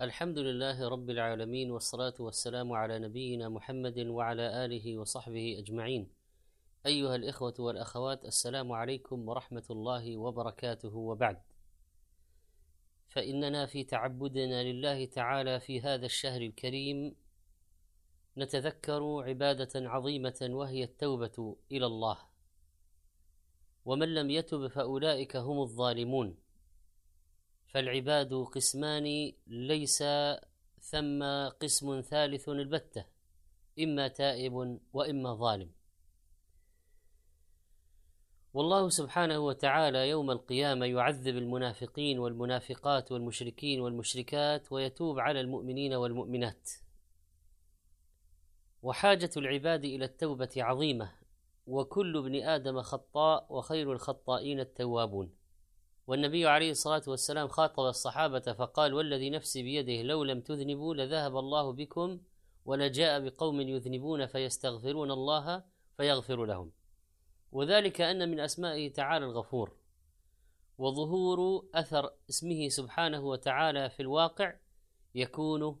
الحمد لله رب العالمين والصلاة والسلام على نبينا محمد وعلى آله وصحبه أجمعين. أيها الإخوة والأخوات السلام عليكم ورحمة الله وبركاته وبعد. فإننا في تعبدنا لله تعالى في هذا الشهر الكريم نتذكر عبادة عظيمة وهي التوبة إلى الله. ومن لم يتب فأولئك هم الظالمون. فالعباد قسمان ليس ثم قسم ثالث البتة إما تائب وإما ظالم. والله سبحانه وتعالى يوم القيامة يعذب المنافقين والمنافقات والمشركين والمشركات ويتوب على المؤمنين والمؤمنات. وحاجة العباد إلى التوبة عظيمة وكل ابن آدم خطاء وخير الخطائين التوابون. والنبي عليه الصلاة والسلام خاطب الصحابة فقال والذي نفسي بيده لو لم تذنبوا لذهب الله بكم ولجاء بقوم يذنبون فيستغفرون الله فيغفر لهم وذلك أن من أسمائه تعالى الغفور وظهور أثر اسمه سبحانه وتعالى في الواقع يكون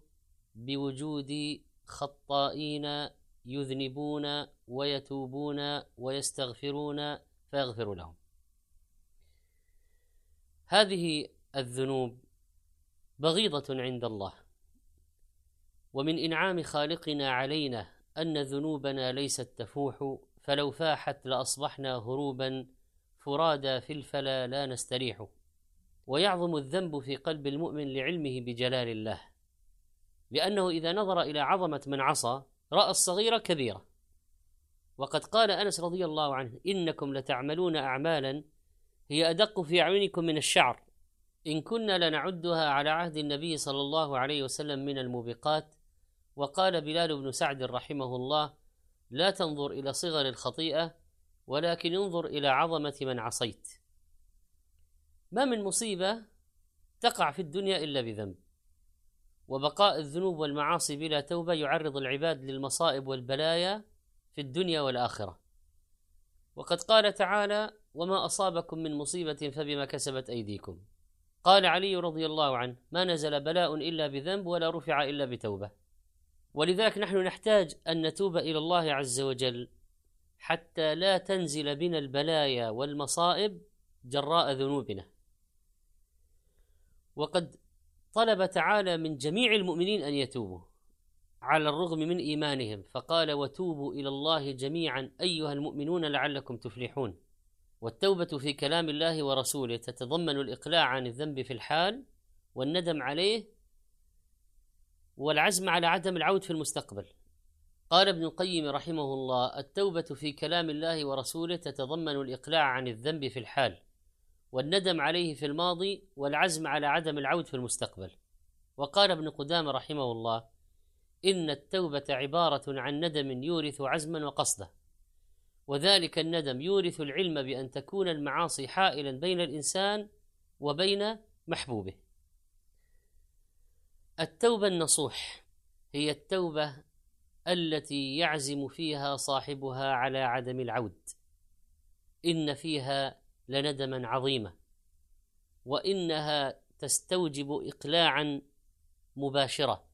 بوجود خطائين يذنبون ويتوبون ويستغفرون فيغفر لهم. هذه الذنوب بغيضة عند الله. ومن إنعام خالقنا علينا أن ذنوبنا ليست تفوح فلو فاحت لأصبحنا هروبا فرادا في الفلا لا نستريح. ويعظم الذنب في قلب المؤمن لعلمه بجلال الله لأنه إذا نظر إلى عظمة من عصى رأى الصغير كبيرة وقد قال أنس رضي الله عنه إنكم لتعملون أعمالا هي أدق في أعينكم من الشعر. إن كنا لنعدها على عهد النبي صلى الله عليه وسلم من الموبقات. وقال بلال بن سعد رحمه الله لا تنظر إلى صغر الخطيئة ولكن انظر إلى عظمة من عصيت. ما من مصيبة تقع في الدنيا إلا بذنب. وبقاء الذنوب والمعاصي بلا توبة يعرض العباد للمصائب والبلايا في الدنيا والآخرة. وقد قال تعالى وما أصابكم من مصيبة فبما كسبت أيديكم. قال علي رضي الله عنه ما نزل بلاء إلا بذنب ولا رفع إلا بتوبة. ولذلك نحن نحتاج أن نتوب إلى الله عز وجل حتى لا تنزل بنا البلايا والمصائب جراء ذنوبنا. وقد طلب تعالى من جميع المؤمنين أن يتوبوا. على الرغم من إيمانهم فقال وتوبوا إلى الله جميعا أيها المؤمنون لعلكم تفلحون. والتوبة في كلام الله ورسوله تتضمن الإقلاع عن الذنب في الحال والندم عليه والعزم على عدم العود في المستقبل. قال ابن القيم رحمه الله التوبة في كلام الله ورسوله تتضمن الإقلاع عن الذنب في الحال والندم عليه في الماضي والعزم على عدم العود في المستقبل. وقال ابن قدامة رحمه الله إن التوبة عبارة عن ندم يورث عزما وقصدا وذلك الندم يورث العلم بأن تكون المعاصي حائلا بين الإنسان وبين محبوبه. التوبة النصوح هي التوبة التي يعزم فيها صاحبها على عدم العود. إن فيها لندما عظيما وإنها تستوجب إقلاعا مباشرة.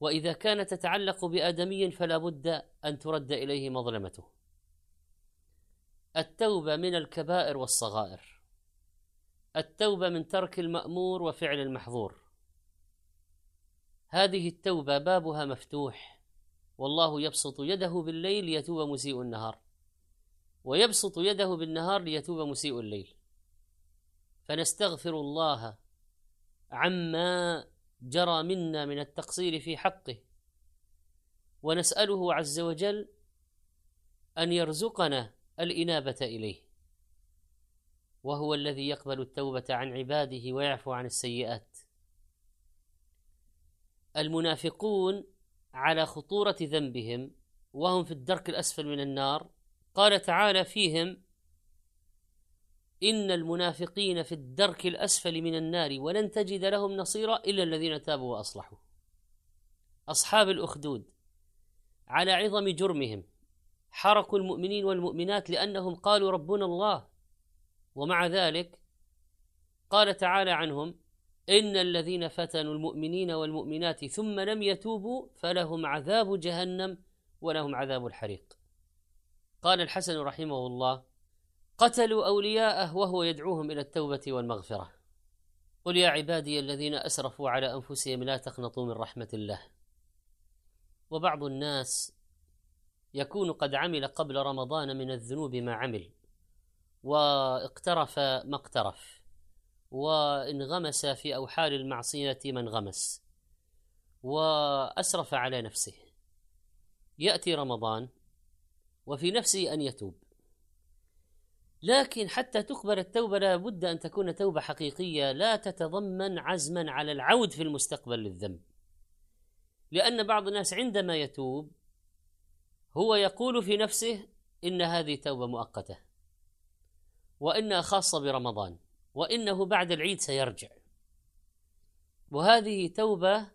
وإذا كانت تتعلق بآدمي فلا بد أن ترد إليه مظلمته. التوبة من الكبائر والصغائر. التوبة من ترك المأمور وفعل المحظور. هذه التوبة بابها مفتوح والله يبسط يده بالليل ليتوب مسيء النهار. ويبسط يده بالنهار ليتوب مسيء الليل. فنستغفر الله عما جرى منا من التقصير في حقه. ونسأله عز وجل أن يرزقنا الإنابة إليه. وهو الذي يقبل التوبة عن عباده ويعفو عن السيئات. المنافقون على خطورة ذنبهم وهم في الدرك الأسفل من النار. قال تعالى فيهم إن المنافقين في الدرك الأسفل من النار ولن تجد لهم نصيرا إلا الذين تابوا وأصلحوا. أصحاب الأخدود على عظم جرمهم حركوا المؤمنين والمؤمنات لأنهم قالوا ربنا الله. ومع ذلك قال تعالى عنهم إن الذين فتنوا المؤمنين والمؤمنات ثم لم يتوبوا فلهم عذاب جهنم ولهم عذاب الحريق. قال الحسن رحمه الله قتلوا أولياءه وهو يدعوهم إلى التوبة والمغفرة. قل يا عبادي الذين أسرفوا على أنفسهم لا تقنطوا من رحمة الله. وبعض الناس يكون قد عمل قبل رمضان من الذنوب ما عمل واقترف ما اقترف وانغمس في أوحال المعصية ما انغمس وأسرف على نفسه. يأتي رمضان وفي نفسه أن يتوب. لكن حتى تقبل التوبة لا بد أن تكون توبة حقيقية. لا تتضمن عزما على العود في المستقبل للذنب. لأن بعض الناس عندما يتوب هو يقول في نفسه إن هذه توبة مؤقتة وإنها خاصة برمضان وإنه بعد العيد سيرجع. وهذه توبة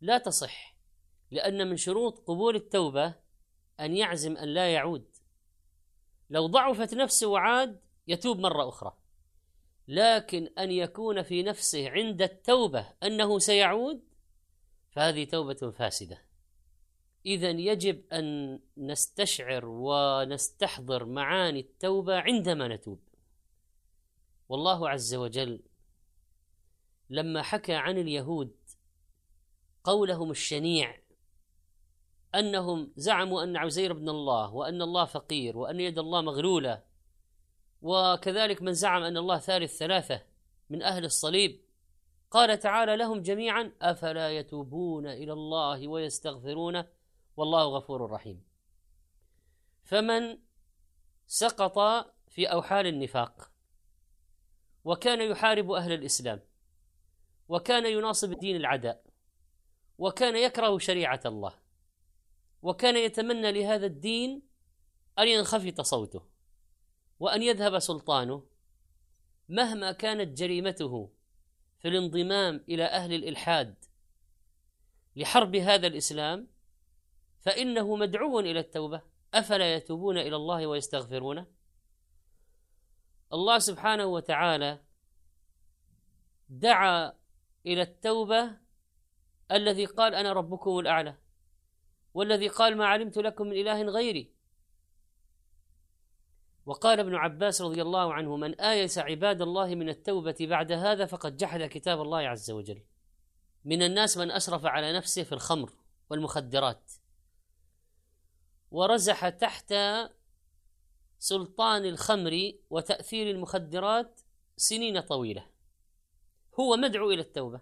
لا تصح لأن من شروط قبول التوبة أن يعزم أن لا يعود. لو ضعفت نفسه وعاد يتوب مرة أخرى. لكن أن يكون في نفسه عند التوبة أنه سيعود فهذه توبة فاسدة. اذا يجب أن نستشعر ونستحضر معاني التوبة عندما نتوب. والله عز وجل لما حكى عن اليهود قولهم الشنيع أنهم زعموا أن عزير بن الله وأن الله فقير وأن يد الله مغلولة. وكذلك من زعم أن الله ثالث ثلاثة من أهل الصليب. قال تعالى لهم جميعا أفلا يتوبون إلى الله ويستغفرونه؟ والله غفور رحيم. فمن سقط في أوحال النفاق وكان يحارب أهل الإسلام وكان يناصب دين العداء وكان يكره شريعة الله وكان يتمنى لهذا الدين أن ينخفض صوته وأن يذهب سلطانه مهما كانت جريمته في الانضمام إلى أهل الإلحاد لحرب هذا الإسلام فإنه مدعو إلى التوبة. أفلا يتوبون إلى الله ويستغفرونه؟ الله سبحانه وتعالى دعا إلى التوبة الذي قال أنا ربكم الأعلى. والذي قال ما علمت لكم من إله غيري. وقال ابن عباس رضي الله عنه من آيس عباد الله من التوبة بعد هذا فقد جحد كتاب الله عز وجل. من الناس من أسرف على نفسه في الخمر والمخدرات. ورزح تحت سلطان الخمر وتأثير المخدرات سنين طويلة. هو مدعو إلى التوبة.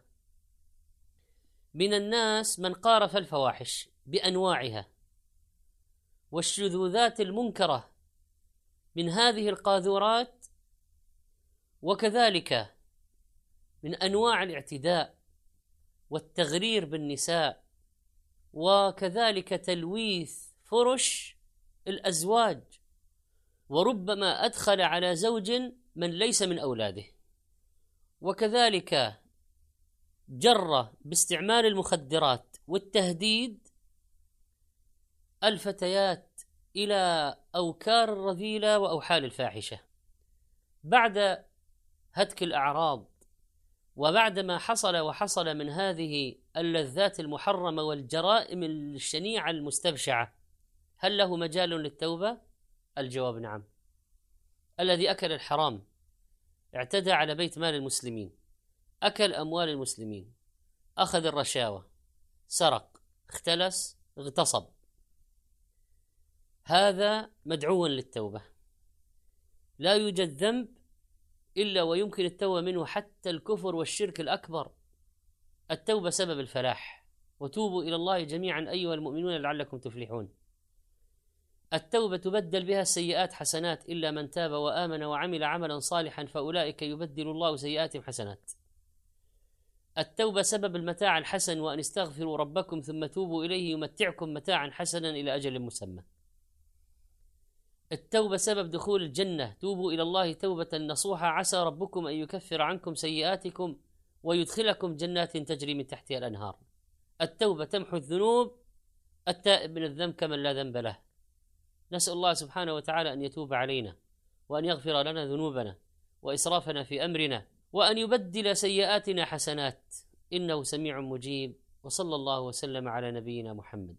من الناس من قارف الفواحش. بأنواعها. والشذوذات المنكرة من هذه القاذورات وكذلك من أنواع الاعتداء والتغرير بالنساء وكذلك تلويث فرش الأزواج. وربما أدخل على زوج من ليس من أولاده. وكذلك جر باستعمال المخدرات والتهديد الفتيات إلى أوكار الرذيلة وأوحال الفاحشة. بعد هتك الأعراض وبعد ما حصل وحصل من هذه اللذات المحرمة والجرائم الشنيعة المستبشعة هل له مجال للتوبة؟ الجواب نعم. الذي أكل الحرام اعتدى على بيت مال المسلمين أكل أموال المسلمين أخذ الرشاوى سرق اختلس اغتصب. هذا مدعو للتوبة. لا يوجد ذنب إلا ويمكن التوبة منه حتى الكفر والشرك الأكبر. التوبة سبب الفلاح. وتوبوا إلى الله جميعا أيها المؤمنون لعلكم تفلحون. التوبة تبدل بها السيئات حسنات إلا من تاب وآمن وعمل عملا صالحا فأولئك يبدل الله سيئاتهم حسنات. التوبة سبب المتاع الحسن وأن استغفروا ربكم ثم توبوا إليه يمتعكم متاعا حسنا إلى أجل مسمى. التوبة سبب دخول الجنة. توبوا إلى الله توبة نصوحة. عسى ربكم أن يكفر عنكم سيئاتكم ويدخلكم جنات تجري من تحتها الأنهار. التوبة تمحو الذنوب التائب من الذنب كمن لا ذنب له. نسأل الله سبحانه وتعالى أن يتوب علينا وأن يغفر لنا ذنوبنا وإسرافنا في أمرنا وأن يبدل سيئاتنا حسنات. إنه سميع مجيب. وصلى الله وسلم على نبينا محمد.